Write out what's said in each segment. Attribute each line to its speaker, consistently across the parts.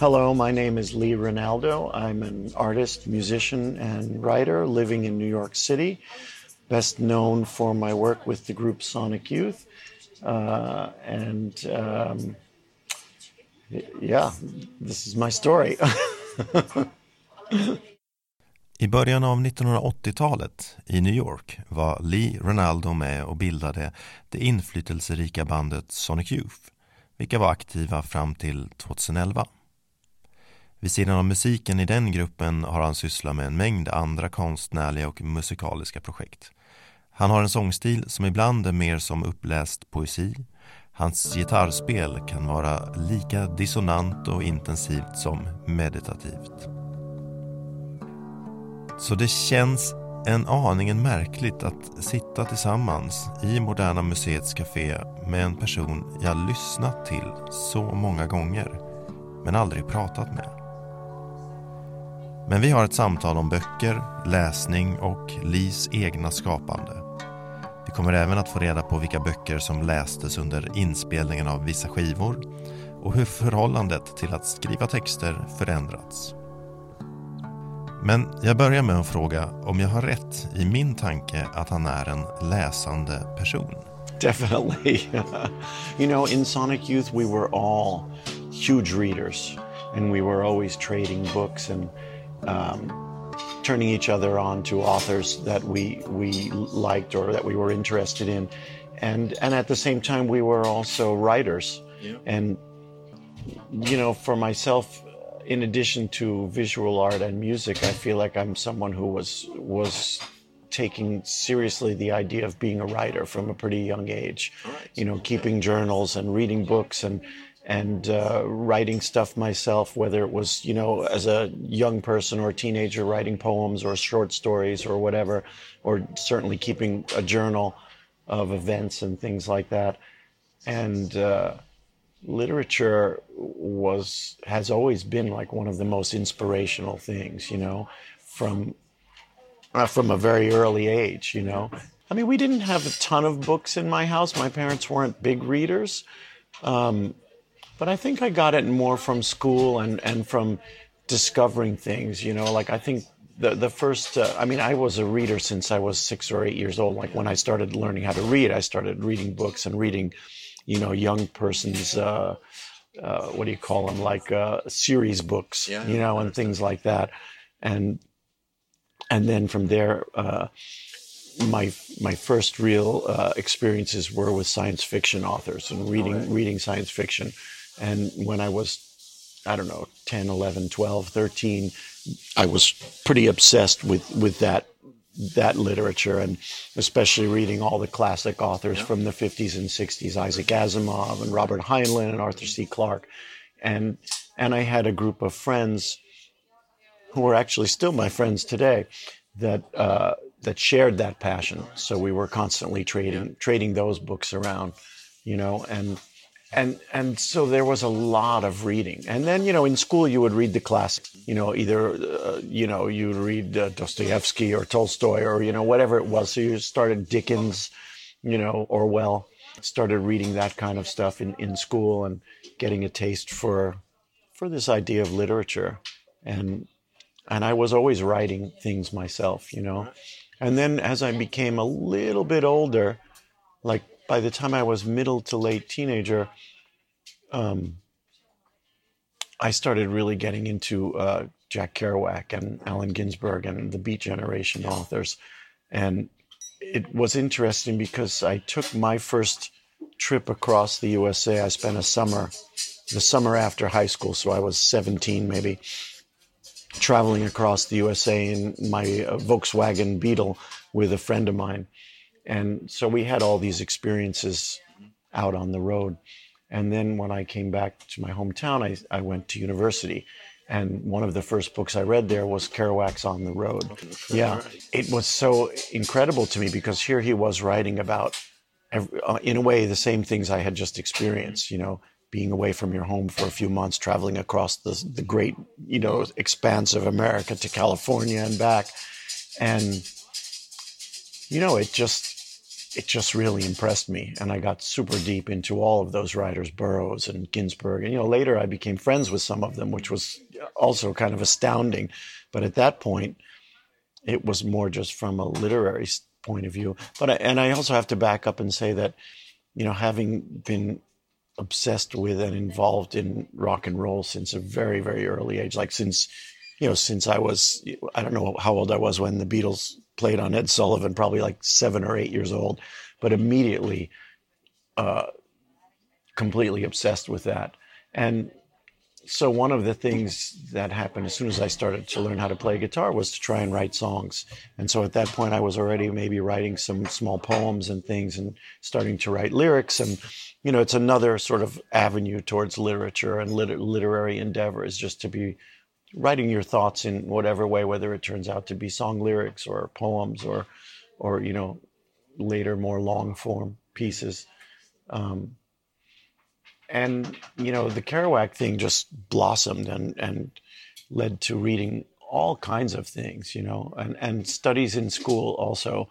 Speaker 1: Hello, my name is Lee Ronaldo. I'm an artist, musician, and writer living in New York City, best known for my work with the group Sonic Youth. Uh, and um, yeah, this is my story.
Speaker 2: I början av 1980-talet i New York var Lee Ronaldo med och bildade det inflytelserika bandet Sonic Youth, vilka var aktiva fram till 2011. Vid sidan av musiken i den gruppen har han sysslat med en mängd andra konstnärliga och musikaliska projekt. Han har en sångstil som ibland är mer som uppläst poesi. Hans gitarrspel kan vara lika dissonant och intensivt som meditativt. Så det känns en aningen märkligt att sitta tillsammans i Moderna Museets Café med en person jag lyssnat till så många gånger men aldrig pratat med. Men vi har ett samtal om böcker, läsning och Lis egna skapande. Vi kommer även att få reda på vilka böcker som lästes under inspelningen av vissa skivor och hur förhållandet till att skriva texter förändrats. Men jag börjar med att fråga om jag har rätt i min tanke att han är en läsande person.
Speaker 1: Definitely. you know, in Sonic Youth we were all huge readers and we were always trading books and um, turning each other on to authors that we we liked or that we were interested in, and and at the same time we were also writers, yeah. and you know for myself, in addition to visual art and music, I feel like I'm someone who was was taking seriously the idea of being a writer from a pretty young age. Right. You know, keeping journals and reading books and and uh, writing stuff myself, whether it was, you know, as a young person or a teenager, writing poems or short stories or whatever, or certainly keeping a journal of events and things like that. And uh, literature was has always been like one of the most inspirational things, you know, from uh, from a very early age, you know. I mean, we didn't have a ton of books in my house. My parents weren't big readers. Um, but I think I got it more from school and, and from discovering things, you know, like I think the, the first, uh, I mean, I was a reader since I was six or eight years old. Like when I started learning how to read, I started reading books and reading, you know, young person's, uh, uh, what do you call them? Like uh, series books, yeah, you know, and things like that. And, and then from there, uh, my my first real uh, experiences were with science fiction authors and reading right. reading science fiction and when I was, I don't know, 10, 11, 12, 13, I was pretty obsessed with, with that that literature and especially reading all the classic authors yeah. from the 50s and 60s Isaac Asimov and Robert Heinlein and Arthur C. Clarke. And and I had a group of friends who are actually still my friends today that uh, that shared that passion. So we were constantly trading trading those books around you know and and and so there was a lot of reading. And then you know in school you would read the classics you know either uh, you know you read uh, dostoevsky or tolstoy or you know whatever it was. So you started dickens you know orwell started reading that kind of stuff in, in school and getting a taste for for this idea of literature. And and i was always writing things myself you know. And then as i became a little bit older like by the time I was middle to late teenager, um, I started really getting into uh, Jack Kerouac and Allen Ginsberg and the Beat Generation authors. And it was interesting because I took my first trip across the USA. I spent a summer, the summer after high school, so I was 17 maybe, traveling across the USA in my uh, Volkswagen Beetle with a friend of mine. And so we had all these experiences out on the road. And then when I came back to my hometown, I, I went to university. And one of the first books I read there was Kerouac's On the Road. Yeah. It was so incredible to me because here he was writing about, every, uh, in a way, the same things I had just experienced, you know, being away from your home for a few months, traveling across the, the great, you know, expanse of America to California and back. And, you know, it just, it just really impressed me. And I got super deep into all of those writers, Burroughs and Ginsberg. And, you know, later I became friends with some of them, which was also kind of astounding. But at that point, it was more just from a literary point of view. But, I, and I also have to back up and say that, you know, having been obsessed with and involved in rock and roll since a very, very early age, like since, you know, since I was, I don't know how old I was when the Beatles played on Ed Sullivan, probably like seven or eight years old, but immediately uh, completely obsessed with that. And so one of the things that happened as soon as I started to learn how to play guitar was to try and write songs. And so at that point, I was already maybe writing some small poems and things and starting to write lyrics. And, you know, it's another sort of avenue towards literature and lit- literary endeavor is just to be writing your thoughts in whatever way, whether it turns out to be song lyrics or poems or, or you know, later more long form pieces. Um, and you know, the Kerouac thing just blossomed and and led to reading all kinds of things, you know, and and studies in school also.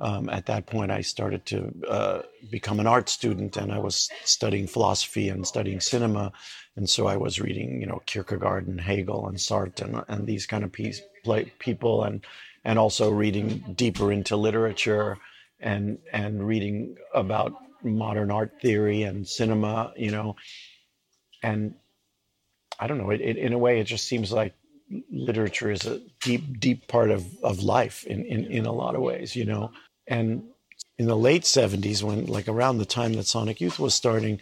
Speaker 1: Um, at that point, I started to uh, become an art student, and I was studying philosophy and studying cinema, and so I was reading, you know, Kierkegaard and Hegel and Sartre and, and these kind of piece, play, people, and and also reading deeper into literature and and reading about modern art theory and cinema, you know, and I don't know. It, it, in a way, it just seems like literature is a deep, deep part of, of life in, in, in a lot of ways, you know. And in the late 70s, when like around the time that Sonic Youth was starting,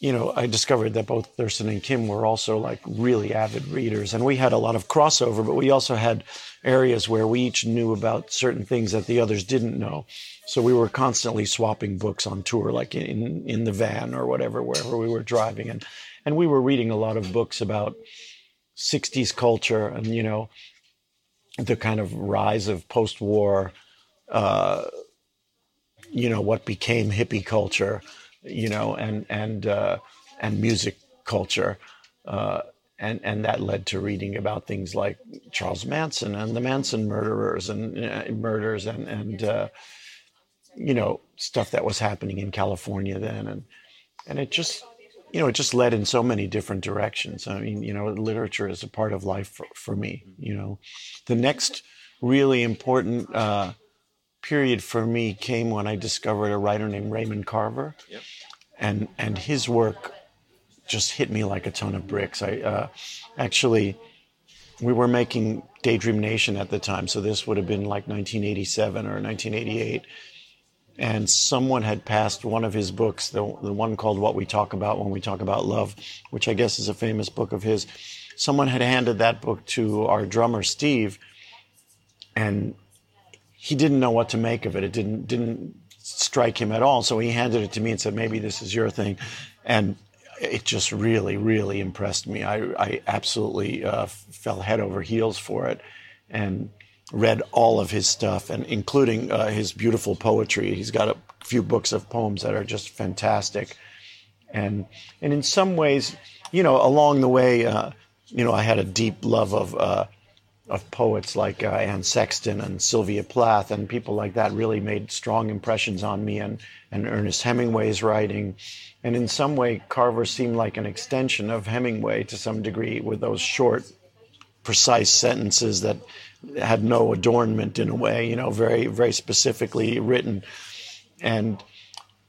Speaker 1: you know, I discovered that both Thurston and Kim were also like really avid readers. And we had a lot of crossover, but we also had areas where we each knew about certain things that the others didn't know. So we were constantly swapping books on tour, like in, in the van or whatever, wherever we were driving. And, and we were reading a lot of books about 60s culture and, you know, the kind of rise of post war, uh, you know, what became hippie culture you know, and and uh, and music culture, uh, and and that led to reading about things like Charles Manson and the Manson murderers and uh, murders and and uh, you know stuff that was happening in California then, and and it just you know it just led in so many different directions. I mean, you know, literature is a part of life for, for me. You know, the next really important uh, period for me came when I discovered a writer named Raymond Carver. Yep. And, and his work just hit me like a ton of bricks. I uh, actually, we were making Daydream Nation at the time, so this would have been like 1987 or 1988. And someone had passed one of his books, the, the one called What We Talk About When We Talk About Love, which I guess is a famous book of his. Someone had handed that book to our drummer, Steve, and he didn't know what to make of it. It didn't didn't strike him at all. So he handed it to me and said, "Maybe this is your thing," and it just really, really impressed me. I, I absolutely uh, fell head over heels for it, and read all of his stuff, and including uh, his beautiful poetry. He's got a few books of poems that are just fantastic, and and in some ways, you know, along the way, uh, you know, I had a deep love of uh, of poets like uh, Anne Sexton and Sylvia Plath and people like that really made strong impressions on me and, and Ernest Hemingway's writing. And in some way, Carver seemed like an extension of Hemingway to some degree with those short, precise sentences that had no adornment in a way, you know, very, very specifically written. And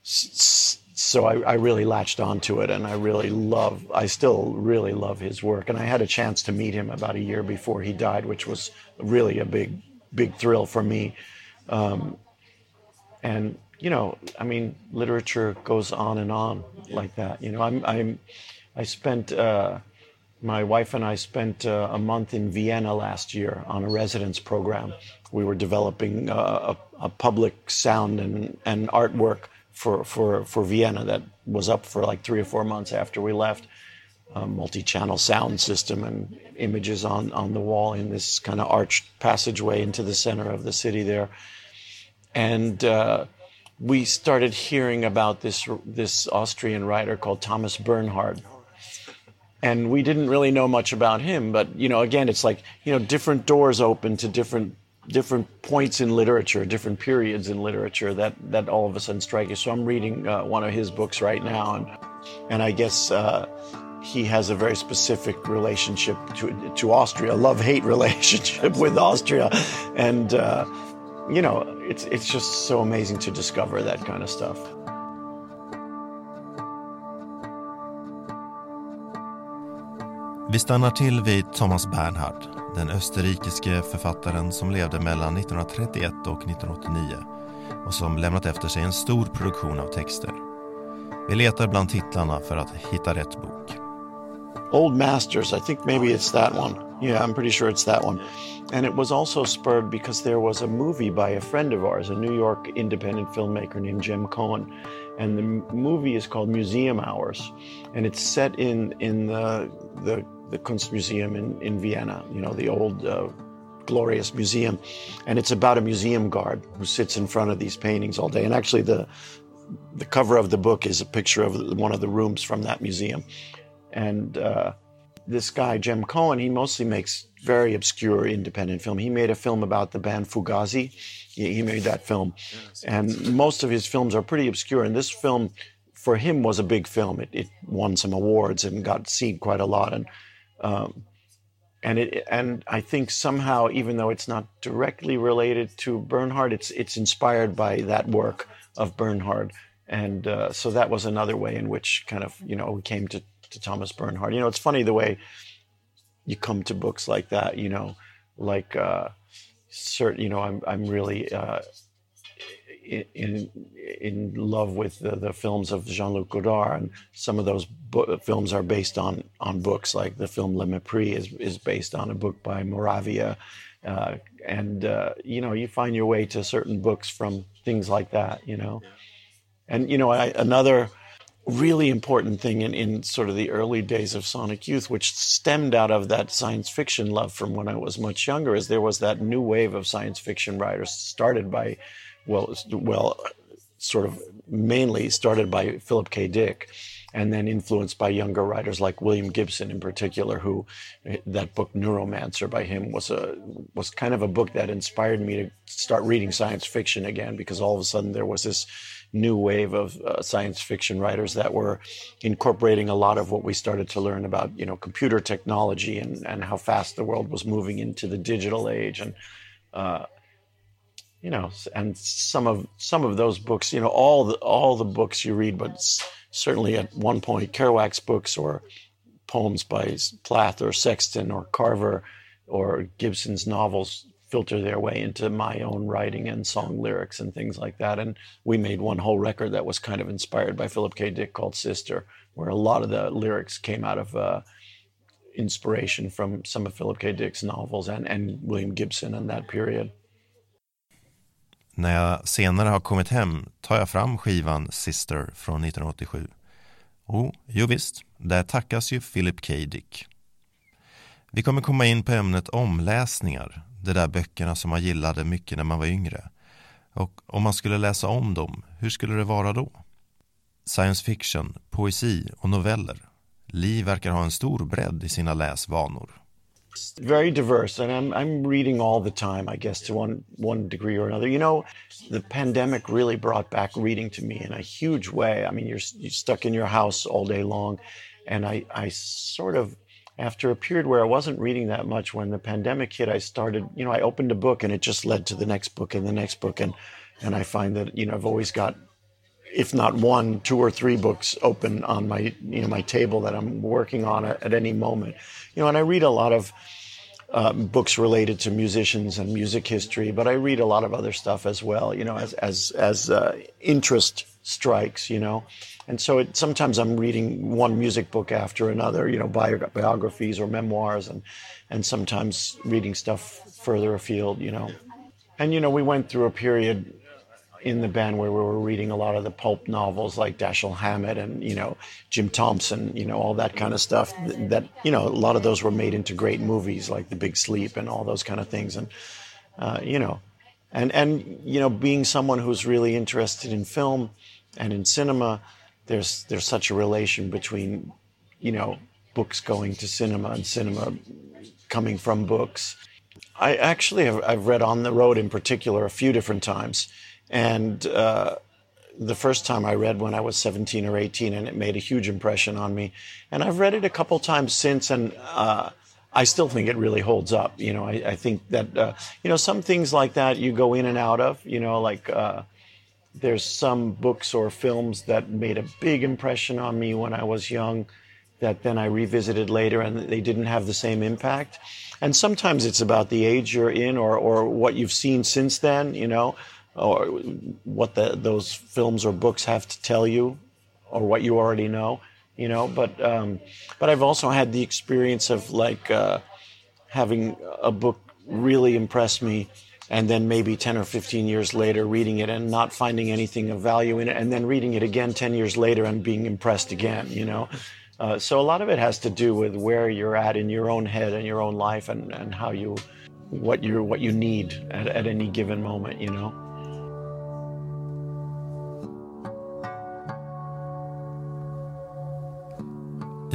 Speaker 1: s- so I, I, really latched onto it and I really love, I still really love his work. And I had a chance to meet him about a year before he died, which was really a big, big thrill for me. Um, and, you know, I mean, literature goes on and on like that. You know, I'm, I'm I spent, uh, my wife and I spent uh, a month in Vienna last year on a residence program. We were developing uh, a, a public sound and, and artwork for, for, for Vienna that was up for like three or four months after we left. A multi-channel sound system and images on, on the wall in this kind of arched passageway into the center of the city there. And uh, we started hearing about this, this Austrian writer called Thomas Bernhard. And we didn't really know much about him, but you know, again, it's like you know, different doors open to different different points in literature, different periods in literature that, that all of a sudden strike you. So I'm reading uh, one of his books right now, and, and I guess uh, he has a very specific relationship to, to Austria, love hate relationship with Austria. And, uh, you know, it's, it's just so amazing to discover that kind of stuff.
Speaker 2: Vi stannar till vid Thomas Bernhard, den österrikiske författaren som levde mellan 1931 och 1989 och som lämnat efter sig en stor produktion av texter. Vi letar bland titlarna för att hitta rätt bok.
Speaker 1: Old Masters, I think maybe it's that one. Yeah, I'm pretty sure it's that one. And it was also spurred because there was a movie by a friend of ours, a New York independent filmmaker named Jim Cohen. And the movie is called Museum Hours. And it's set in, in the, the the Kunstmuseum in, in Vienna, you know, the old uh, glorious museum. And it's about a museum guard who sits in front of these paintings all day. And actually, the, the cover of the book is a picture of one of the rooms from that museum. And uh, this guy, Jem Cohen, he mostly makes very obscure independent film. He made a film about the band Fugazi. He, he made that film. And most of his films are pretty obscure. And this film, for him, was a big film. It, it won some awards and got seen quite a lot. And um, and it and I think somehow, even though it's not directly related to Bernhard, it's it's inspired by that work of Bernhard, and uh, so that was another way in which kind of you know we came to to Thomas Bernhard. You know, it's funny the way you come to books like that. You know, like uh, certain you know I'm I'm really uh, in in love with the, the films of Jean-Luc Godard, and some of those bo- films are based on on books. Like the film Le Mépris is is based on a book by Moravia, uh, and uh, you know you find your way to certain books from things like that. You know, and you know I, another really important thing in, in sort of the early days of Sonic Youth, which stemmed out of that science fiction love from when I was much younger, is there was that new wave of science fiction writers started by well, well, sort of mainly started by Philip K. Dick, and then influenced by younger writers like William Gibson in particular, who that book Neuromancer by him was a was kind of a book that inspired me to start reading science fiction again because all of a sudden there was this new wave of uh, science fiction writers that were incorporating a lot of what we started to learn about you know computer technology and and how fast the world was moving into the digital age and uh, you know, and some of some of those books, you know, all the all the books you read, but certainly at one point Kerouac's books or poems by Plath or Sexton or Carver or Gibson's novels filter their way into my own writing and song lyrics and things like that. And we made one whole record that was kind of inspired by Philip K. Dick called Sister, where a lot of the lyrics came out of uh, inspiration from some of Philip K. Dick's novels and, and William Gibson in that period.
Speaker 2: När jag senare har kommit hem tar jag fram skivan Sister från 1987. Och jo visst, där tackas ju Philip K. Dick. Vi kommer komma in på ämnet omläsningar, de där böckerna som man gillade mycket när man var yngre. Och om man skulle läsa om dem, hur skulle det vara då? Science fiction, poesi och noveller. Li verkar ha en stor bredd i sina läsvanor.
Speaker 1: Very diverse and I'm, I'm reading all the time i guess to one one degree or another. You know the pandemic really brought back reading to me in a huge way. I mean you're, you're stuck in your house all day long and i i sort of after a period where i wasn't reading that much when the pandemic hit i started you know i opened a book and it just led to the next book and the next book and and i find that you know i've always got if not one, two or three books open on my you know my table that I'm working on at, any moment. You know, and I read a lot of uh, books related to musicians and music history, but I read a lot of other stuff as well. You know, as as as uh, interest strikes. You know, and so it, sometimes I'm reading one music book after another. You know, biographies or memoirs, and and sometimes reading stuff further afield. You know, and you know we went through a period in the band where we were reading a lot of the pulp novels like Dashiell Hammett and you know Jim Thompson, you know all that kind of stuff. That you know a lot of those were made into great movies like The Big Sleep and all those kind of things. And uh, you know, and and you know being someone who's really interested in film and in cinema, there's there's such a relation between you know books going to cinema and cinema coming from books. I actually have I've read On the Road in particular a few different times, and uh, the first time I read when I was 17 or 18, and it made a huge impression on me. And I've read it a couple times since, and uh, I still think it really holds up. You know, I, I think that uh, you know some things like that you go in and out of. You know, like uh, there's some books or films that made a big impression on me when I was young that then I revisited later and they didn't have the same impact. And sometimes it's about the age you're in or, or what you've seen since then, you know, or what the, those films or books have to tell you or what you already know, you know. But, um, but I've also had the experience of like uh, having a book really impress me and then maybe 10 or 15 years later reading it and not finding anything of value in it and then reading it again 10 years later and being impressed again you know uh, so a lot of it has to do with where you're at in your own head and your own life and, and how you what you what you need at, at any given moment you know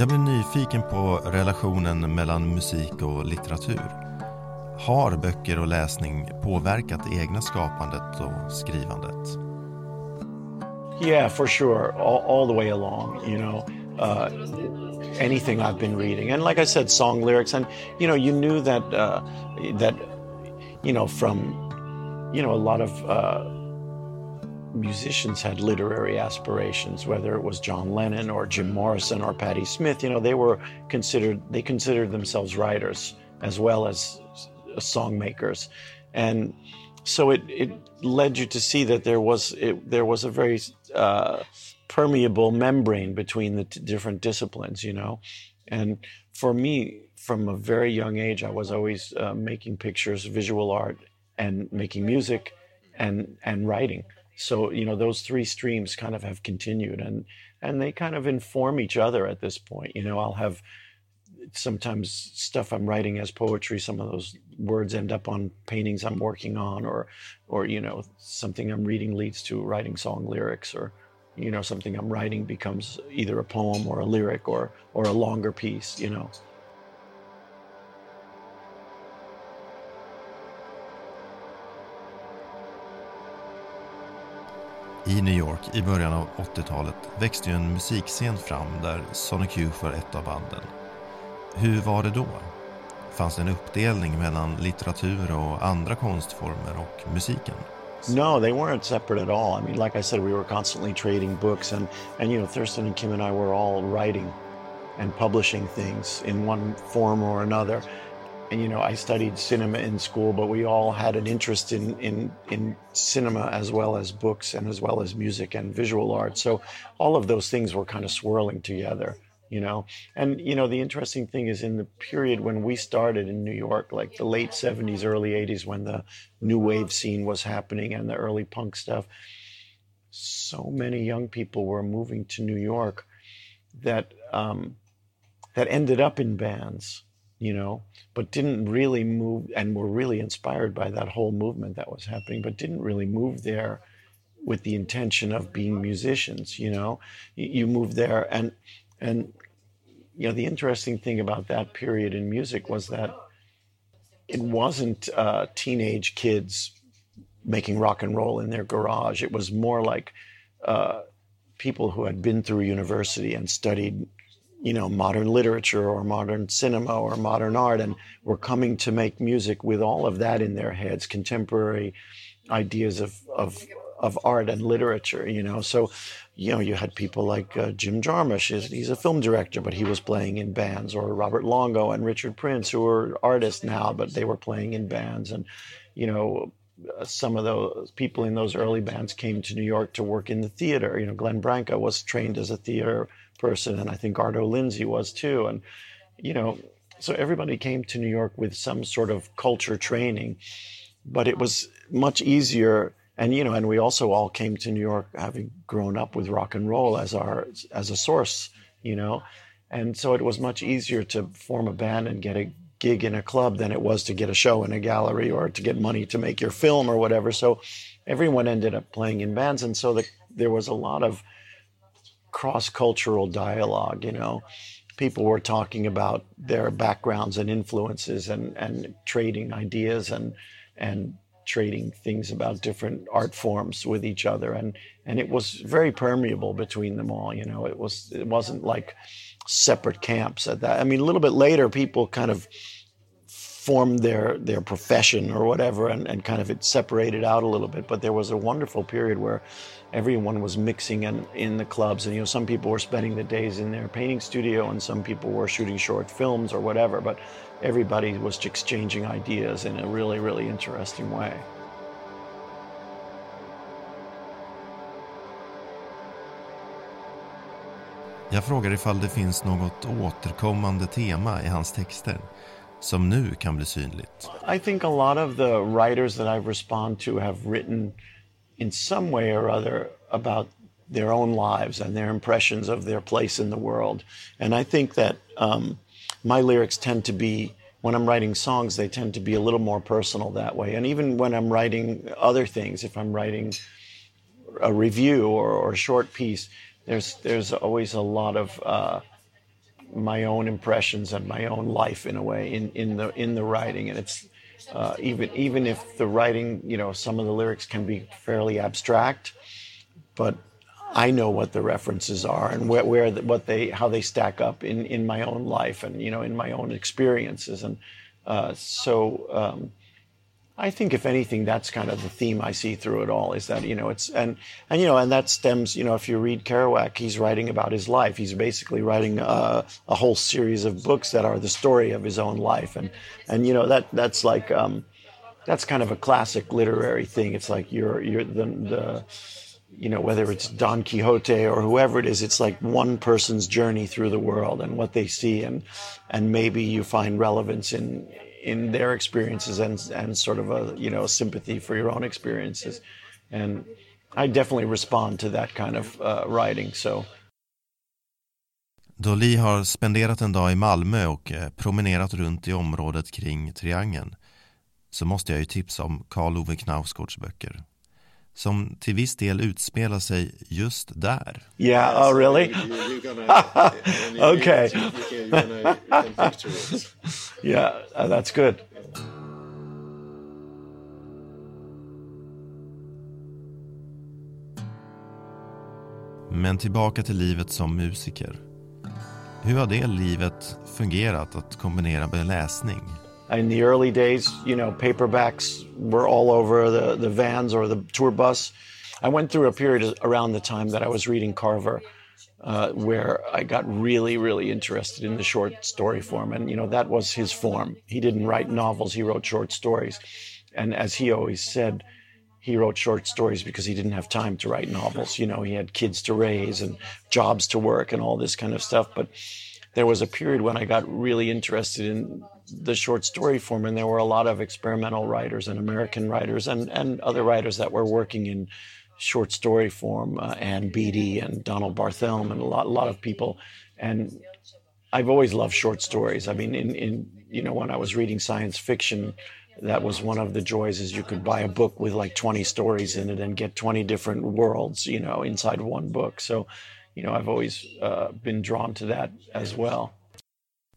Speaker 2: Jag blir nyfiken på relationen mellan musik och litteratur. Har böcker och läsning påverkat det egna skapandet och skrivandet?
Speaker 1: Yeah, for sure. All, all the way along, you know. Uh, anything I've been reading, and like I said, song lyrics, and you know, you knew that uh, that you know from you know a lot of uh, musicians had literary aspirations, whether it was John Lennon or Jim Morrison or Patti Smith. You know, they were considered they considered themselves writers as well as song makers, and so it, it led you to see that there was it, there was a very uh, permeable membrane between the t- different disciplines, you know. And for me, from a very young age, I was always uh, making pictures, visual art, and making music, and and writing. So you know, those three streams kind of have continued, and and they kind of inform each other at this point. You know, I'll have sometimes stuff I'm writing as poetry. Some of those words end up on paintings I'm working on, or or you know, something I'm reading leads to writing song lyrics, or you know something i'm writing becomes either a poem or a lyric or or a longer piece you know
Speaker 2: I New York i början av 80-talet växte ju en musikscen fram där Sonic Youth var ett av banden. Hur var det då? Fanns det en uppdelning mellan litteratur och andra konstformer och musiken?
Speaker 1: No, they weren't separate at all. I mean, like I said, we were constantly trading books, and and you know, Thurston and Kim and I were all writing and publishing things in one form or another. And you know, I studied cinema in school, but we all had an interest in in in cinema as well as books and as well as music and visual art. So all of those things were kind of swirling together you know and you know the interesting thing is in the period when we started in new york like the late 70s early 80s when the new wave scene was happening and the early punk stuff so many young people were moving to new york that um, that ended up in bands you know but didn't really move and were really inspired by that whole movement that was happening but didn't really move there with the intention of being musicians you know you, you there and and you know, the interesting thing about that period in music was that it wasn't uh, teenage kids making rock and roll in their garage. It was more like uh, people who had been through university and studied, you know, modern literature or modern cinema or modern art, and were coming to make music with all of that in their heads, contemporary ideas of of of art and literature. You know, so you know, you had people like uh, Jim Jarmusch, he's a film director, but he was playing in bands, or Robert Longo and Richard Prince, who are artists now, but they were playing in bands. And, you know, uh, some of those people in those early bands came to New York to work in the theater. You know, Glenn Branca was trained as a theater person, and I think Arto Lindsay was too. And, you know, so everybody came to New York with some sort of culture training, but it was much easier and you know, and we also all came to New York having grown up with rock and roll as our as a source, you know, and so it was much easier to form a band and get a gig in a club than it was to get a show in a gallery or to get money to make your film or whatever. So everyone ended up playing in bands, and so the, there was a lot of cross cultural dialogue, you know. People were talking about their backgrounds and influences and, and trading ideas and and trading things about different art forms with each other. And and it was very permeable between them all you know. It was it wasn't like separate camps at that. I mean a little bit later people kind of formed their their profession or whatever and, and kind of it separated out a little bit. But there was a wonderful period where everyone was mixing in, in the clubs. And you know some people were spending the days in their painting studio and some people were shooting short films or whatever. But everybody was exchanging ideas in a really really interesting way.
Speaker 2: Jag frågar ifall det finns något återkommande tema i hans texter som nu kan bli synligt.
Speaker 1: I think a lot of the writers that I've responded to have written in some way or other about their own lives and their impressions of their place in the world. And I think that um, my lyrics tend to be, when I'm writing songs, they tend to be a little more personal that way. And even when I'm writing other things, if I'm writing a review or, or a short piece, there's there's always a lot of uh, my own impressions and my own life in a way in, in the in the writing, and it's uh, even even if the writing, you know, some of the lyrics can be fairly abstract, but I know what the references are and where, where the, what they how they stack up in in my own life and you know in my own experiences, and uh, so. Um, I think if anything, that's kind of the theme I see through it all is that, you know, it's, and, and, you know, and that stems, you know, if you read Kerouac, he's writing about his life. He's basically writing a, a whole series of books that are the story of his own life. And, and, you know, that, that's like, um, that's kind of a classic literary thing. It's like you're, you're the, the, you know, whether it's Don Quixote or whoever it is, it's like one person's journey through the world and what they see, and and maybe you find relevance in in their experiences and and sort of a you know sympathy for your own experiences, and I definitely respond to that kind of uh, writing. So.
Speaker 2: Då Lee har spenderat en dag i Malmö och eh, promenerat runt i området kring Triangeln så måste jag ju tipsa om Karl Ove Knausgårds böcker som till viss del utspelar sig just där.
Speaker 1: Yeah, oh really? okay. yeah, uh, that's good.
Speaker 2: Men tillbaka till livet som musiker. Hur har det livet fungerat att kombinera med läsning?
Speaker 1: In the early days, you know, paperbacks were all over the, the vans or the tour bus. I went through a period around the time that I was reading Carver uh, where I got really, really interested in the short story form. And, you know, that was his form. He didn't write novels, he wrote short stories. And as he always said, he wrote short stories because he didn't have time to write novels. You know, he had kids to raise and jobs to work and all this kind of stuff. But there was a period when I got really interested in the short story form, and there were a lot of experimental writers and American writers and, and other writers that were working in short story form, uh, Ann Beattie and Donald Barthelme, and a lot, a lot of people. And I've always loved short stories. I mean, in, in you know, when I was reading science fiction, that was one of the joys is you could buy a book with like 20 stories in it and get 20 different worlds, you know, inside one book. So you know, I've always uh, been drawn to that as well.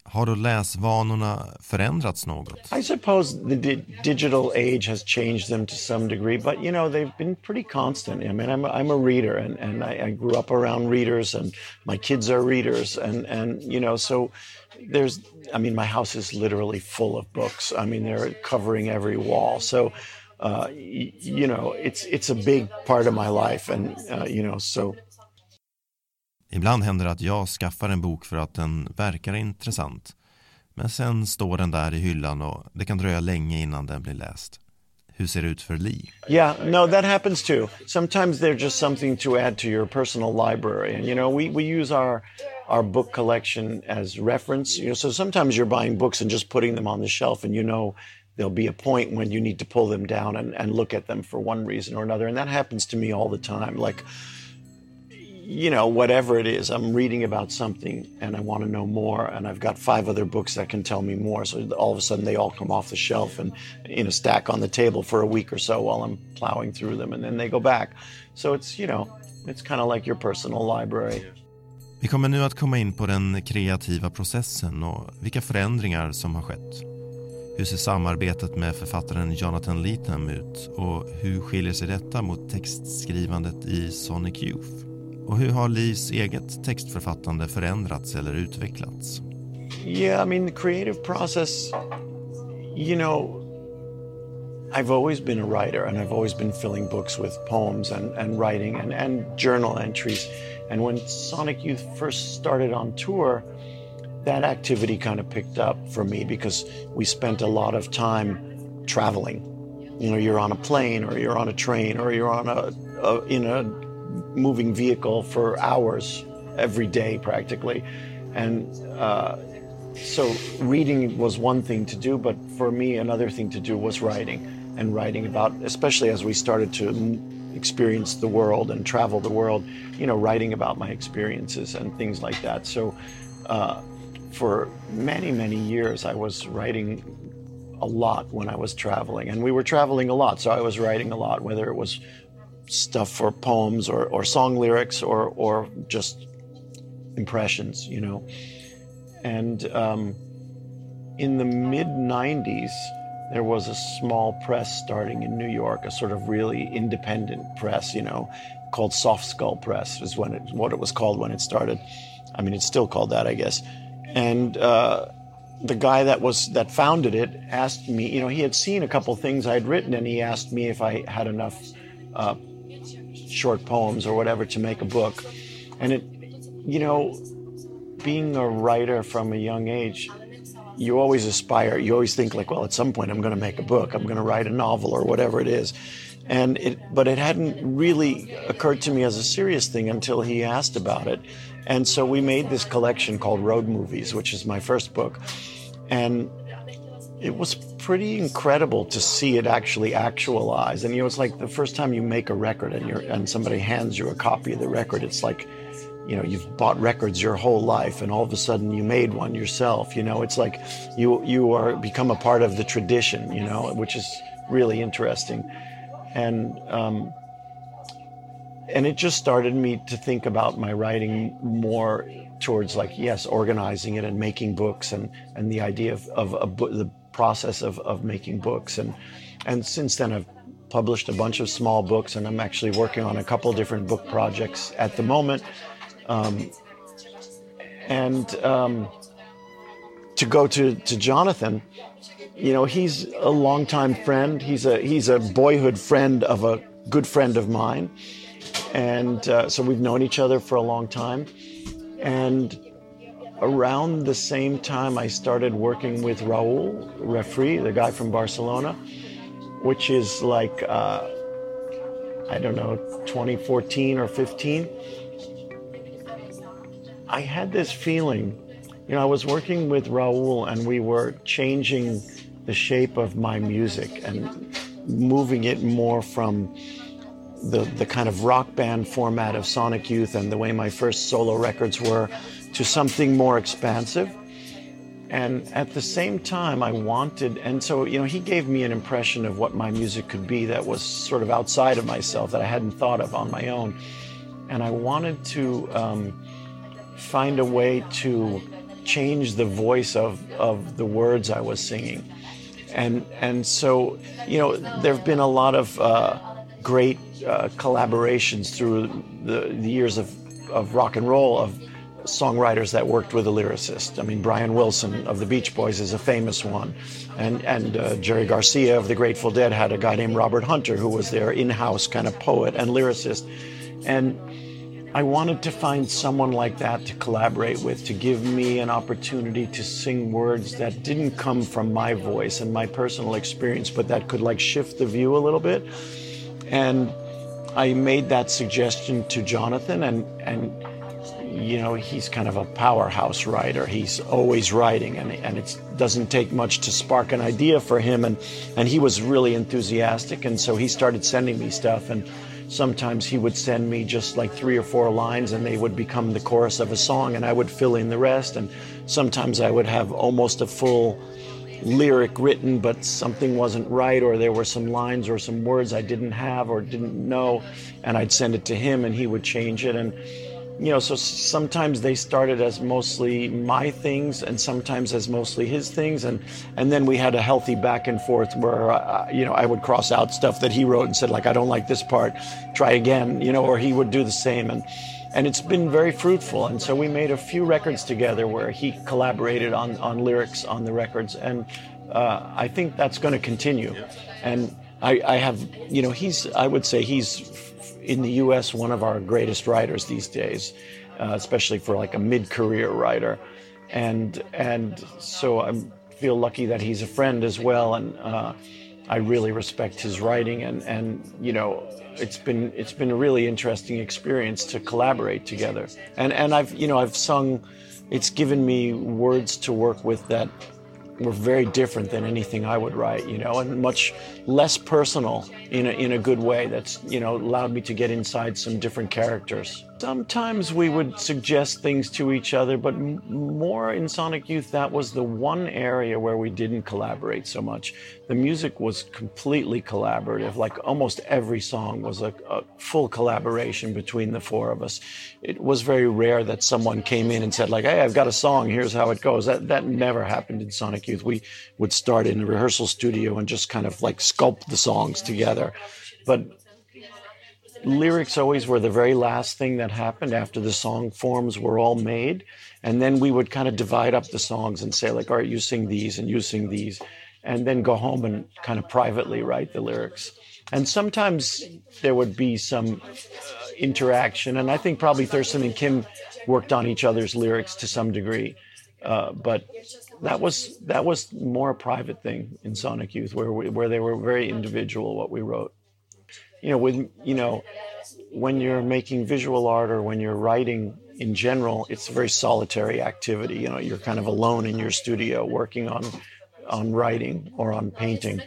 Speaker 2: Har då läsvanorna förändrats något?
Speaker 1: I suppose the di digital age has changed them to some degree, but you know they've been pretty constant. I mean, I'm a, I'm a reader, and, and I, I grew up around readers, and my kids are readers, and and you know so there's I mean my house is literally full of books. I mean they're covering every wall. So uh, you know it's it's a big part of my life, and uh, you know so
Speaker 2: Ibland händer det att jag skaffar en bok för att den verkar intressant. Men sen står den där i hyllan och det kan dröja länge innan den blir läst. Hur ser det ut för Lee?
Speaker 1: Yeah, no, that happens too. Sometimes they're just something to add to your personal library. And you know, we, we use our our book collection as reference. You know, so sometimes you're buying books and just putting them on the shelf and you know there'll be a point when you need to pull them down and, and look at them for one reason or another. And that happens to me all the time. Like you know, whatever it is, I'm reading about something and I want to know more, and I've got five other books that can tell me more. So all of a sudden, they all come off the shelf and in a stack on the table for a week or so while I'm plowing through them, and then they go back. So it's, you know, it's kind of like your personal library.
Speaker 2: Vi kommer nu att komma in på den kreativa processen och vilka förändringar som har skett. Hur ser samarbetet med författaren Jonathan Leatham ut och hur skiljer sig detta mot textskrivandet i Sonic Youth? Och hur har eget textförfattande förändrats eller utvecklats?
Speaker 1: Yeah, I mean the creative process, you know, I've always been a writer and I've always been filling books with poems and, and writing and, and journal entries. And when Sonic Youth first started on tour, that activity kind of picked up for me because we spent a lot of time traveling. You know, you're on a plane or you're on a train or you're on a, a in a moving vehicle for hours every day practically. And uh, so reading was one thing to do, but for me, another thing to do was writing and writing about, especially as we started to experience the world and travel the world, you know, writing about my experiences and things like that. So uh, for many, many years, I was writing a lot when I was traveling, and we were traveling a lot, so I was writing a lot, whether it was stuff for poems or, or song lyrics or, or just impressions, you know. And um, in the mid 90s, there was a small press starting in New York, a sort of really independent press, you know, called Soft Skull Press, is when it, what it was called when it started. I mean, it's still called that, I guess. And uh, the guy that was that founded it asked me, you know, he had seen a couple things I'd written, and he asked me if I had enough uh, short poems or whatever to make a book. And it, you know, being a writer from a young age, you always aspire. You always think like, well, at some point I'm going to make a book. I'm going to write a novel or whatever it is. And it, but it hadn't really occurred to me as a serious thing until he asked about it. And so we made this collection called Road Movies, which is my first book. And it was pretty incredible to see it actually actualize. And you know, it's like the first time you make a record and you and somebody hands you a copy of the record, it's like you know you've bought records your whole life and all of a sudden you made one yourself you know it's like you you are become a part of the tradition you know which is really interesting and um, and it just started me to think about my writing more towards like yes organizing it and making books and and the idea of, of a book the process of, of making books and and since then I've published a bunch of small books and I'm actually working on a couple different book projects at the moment um, and um, to go to, to Jonathan, you know, he's a longtime friend. He's a he's a boyhood friend of a good friend of mine, and uh, so we've known each other for a long time. And around the same time, I started working with Raul Refree, the guy from Barcelona, which is like uh, I don't know, 2014 or 15 I had this feeling, you know, I was working with Raul and we were changing the shape of my music and moving it more from the, the kind of rock band format of Sonic Youth and the way my first solo records were to something more expansive. And at the same time, I wanted, and so, you know, he gave me an impression of what my music could be that was sort of outside of myself that I hadn't thought of on my own. And I wanted to, um, find a way to change the voice of, of the words I was singing. And, and so, you know, there have been a lot of uh, great uh, collaborations through the, the years of, of rock and roll of songwriters that worked with a lyricist. I mean, Brian Wilson of the Beach Boys is a famous one. And, and uh, Jerry Garcia of the Grateful Dead had a guy named Robert Hunter who was their in house kind of poet and lyricist. And I wanted to find someone like that to collaborate with, to give me an opportunity to sing words that didn't come from my voice and my personal experience, but that could like shift the view a little bit. And I made that suggestion to Jonathan, and, and you know, he's kind of a powerhouse writer. He's always writing, and, and it doesn't take much to spark an idea for him. And, and he was really enthusiastic, and so he started sending me stuff. And sometimes he would send me just like three or four lines and they would become the chorus of a song and I would fill in the rest. And sometimes I would have almost a full lyric written, but something wasn't right, or there were some lines or some words I didn't have or didn't know, and I'd send it to him and he would change it. And you know, so sometimes they started as mostly my things, and sometimes as mostly his things, and and then we had a healthy back and forth where uh, you know I would cross out stuff that he wrote and said like I don't like this part, try again, you know, or he would do the same, and and it's been very fruitful. And so we made a few records together where he collaborated on on lyrics on the records, and uh, I think that's going to continue, and. I, I have, you know, he's, I would say he's in the U.S. one of our greatest writers these days, uh, especially for like a mid-career writer, and and so I feel lucky that he's a friend as well, and uh, I really respect his writing, and and you know it's been it's been a really interesting experience to collaborate together, and and I've you know I've sung, it's given me words to work with that were very different than anything I would write, you know, and much less personal in a, in a good way that's, you know, allowed me to get inside some different characters. Sometimes we would suggest things to each other, but m- more in Sonic Youth, that was the one area where we didn't collaborate so much. The music was completely collaborative, like almost every song was a, a full collaboration between the four of us. It was very rare that someone came in and said, like, hey, I've got a song, here's how it goes. That, that never happened in Sonic Youth. We would start in a rehearsal studio and just kind of like sculpt the songs together. But lyrics always were the very last thing that happened after the song forms were all made. And then we would kind of divide up the songs and say, like, all right, you sing these and you sing these, and then go home and kind of privately write the lyrics. And sometimes there would be some uh, interaction. And I think probably Thurston and Kim worked on each other's lyrics to some degree. Uh, but that was that was more a private thing in Sonic Youth, where we, where they were very individual what we wrote you know, with you know, when you're making visual art or when you're writing in general, it's a very solitary activity. You know, you're kind of alone in your studio working on on writing or on painting.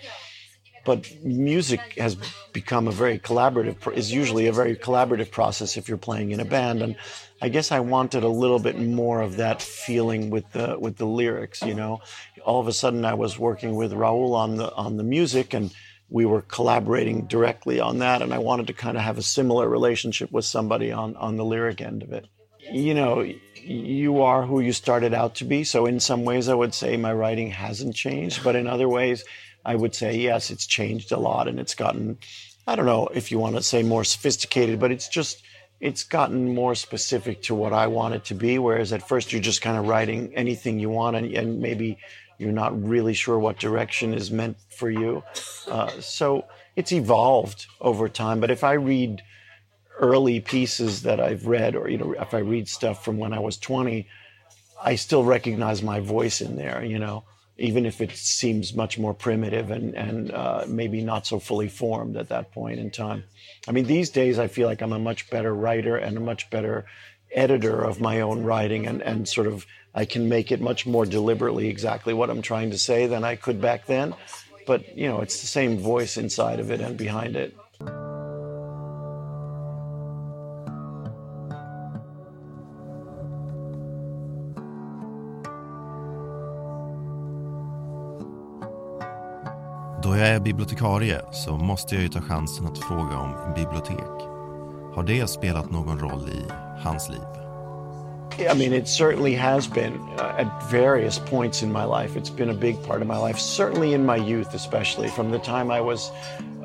Speaker 1: But music has become a very collaborative is usually a very collaborative process if you're playing in a band and I guess I wanted a little bit more of that feeling with the with the lyrics, you know. All of a sudden I was working with Raul on the on the music and we were collaborating directly on that and i wanted to kind of have a similar relationship with somebody on, on the lyric end of it. You know you are who you started out to be so in some ways i would say my writing hasn't changed but in other ways i would say yes it's changed a lot and it's gotten i don't know if you want to say more sophisticated but it's just it's gotten more specific to what i want it to be whereas at first you're just kind of writing anything you want and, and maybe you're not really sure what direction is meant for you. Uh, so it's evolved over time. But if I read early pieces that I've read, or you know, if I read stuff from when I was 20, I still recognize my voice in there. You know, even if it seems much more primitive and and uh, maybe not so fully formed at that point in time. I mean, these days I feel like I'm a much better writer and a much better editor of my own writing and, and sort of I can make it much more deliberately exactly what I'm trying to say than I could back then. But, you know, it's the same voice inside of it and behind it.
Speaker 2: Då jag är bibliotekarie så måste jag ju ta chansen att fråga om bibliotek. Har det spelat någon roll i hans liv?
Speaker 1: I mean, it certainly has been uh, at various points in my life. It's been a big part of my life, certainly in my youth, especially from the time I was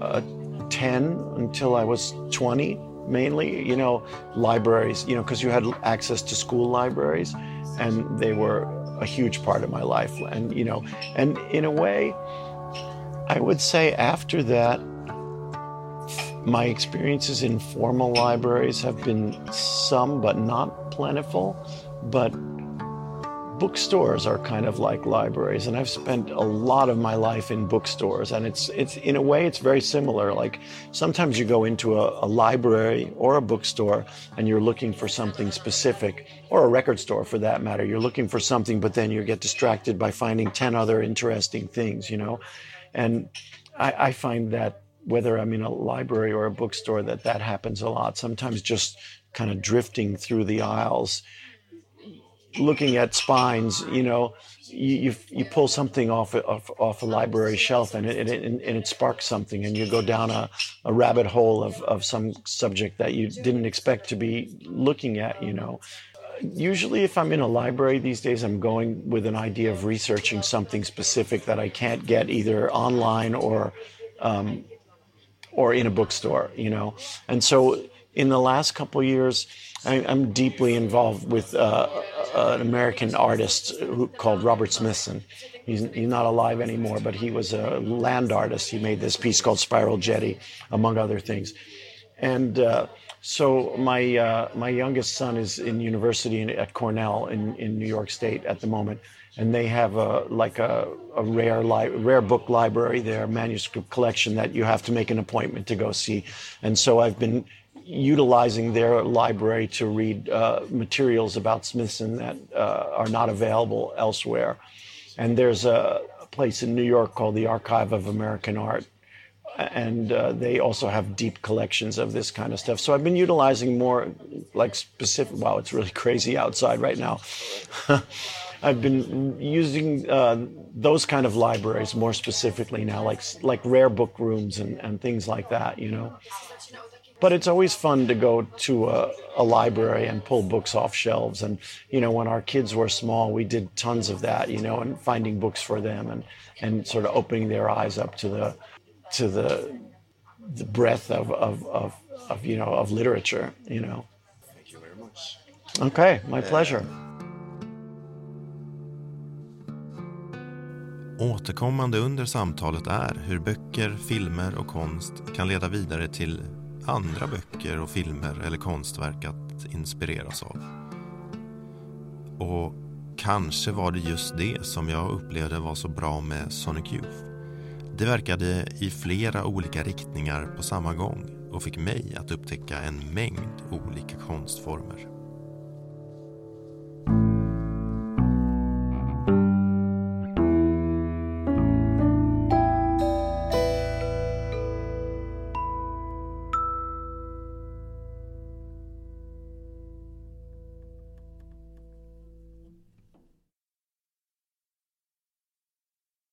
Speaker 1: uh, 10 until I was 20, mainly, you know, libraries, you know, because you had access to school libraries and they were a huge part of my life. And, you know, and in a way, I would say after that, my experiences in formal libraries have been some, but not plentiful. But bookstores are kind of like libraries, and I've spent a lot of my life in bookstores. And it's it's in a way it's very similar. Like sometimes you go into a, a library or a bookstore and you're looking for something specific, or a record store for that matter. You're looking for something, but then you get distracted by finding ten other interesting things, you know. And I, I find that whether I'm in a library or a bookstore, that that happens a lot. Sometimes just kind of drifting through the aisles, looking at spines, you know, you, you, you pull something off, off, off a library shelf and it, it, and it sparks something and you go down a, a rabbit hole of, of some subject that you didn't expect to be looking at, you know. Usually, if I'm in a library these days, I'm going with an idea of researching something specific that I can't get either online or um, or in a bookstore, you know. And so, in the last couple years, I, am deeply involved with uh, an American artist who, called Robert Smithson. He's, he's not alive anymore, but he was a land artist. He made this piece called Spiral Jetty, among other things. And uh, so my uh, my youngest son is in university at Cornell in, in New York State at the moment, and they have a like a, a rare li- rare book library, their manuscript collection that you have to make an appointment to go see. And so I've been utilizing their library to read uh, materials about Smithson that uh, are not available elsewhere. And there's a place in New York called the Archive of American Art. And uh, they also have deep collections of this kind of stuff. So I've been utilizing more like specific, wow, it's really crazy outside right now. I've been using uh, those kind of libraries more specifically now, like like rare book rooms and, and things like that, you know. But it's always fun to go to a, a, library and pull books off shelves. And, you know, when our kids were small, we did tons of that, you know, and finding books for them and, and sort of opening their eyes up to the, to the, the breadth of, of, of, of, you know, of literature, you know.
Speaker 2: Thank you very much.
Speaker 1: Okay, my pleasure.
Speaker 2: Återkommande under samtalet är hur böcker, filmer och konst kan leda vidare till andra böcker och filmer eller konstverk att inspireras av. Och kanske var det just det som jag upplevde var så bra med Sonic Youth. Det verkade i flera olika riktningar på samma gång och fick mig att upptäcka en mängd olika konstformer.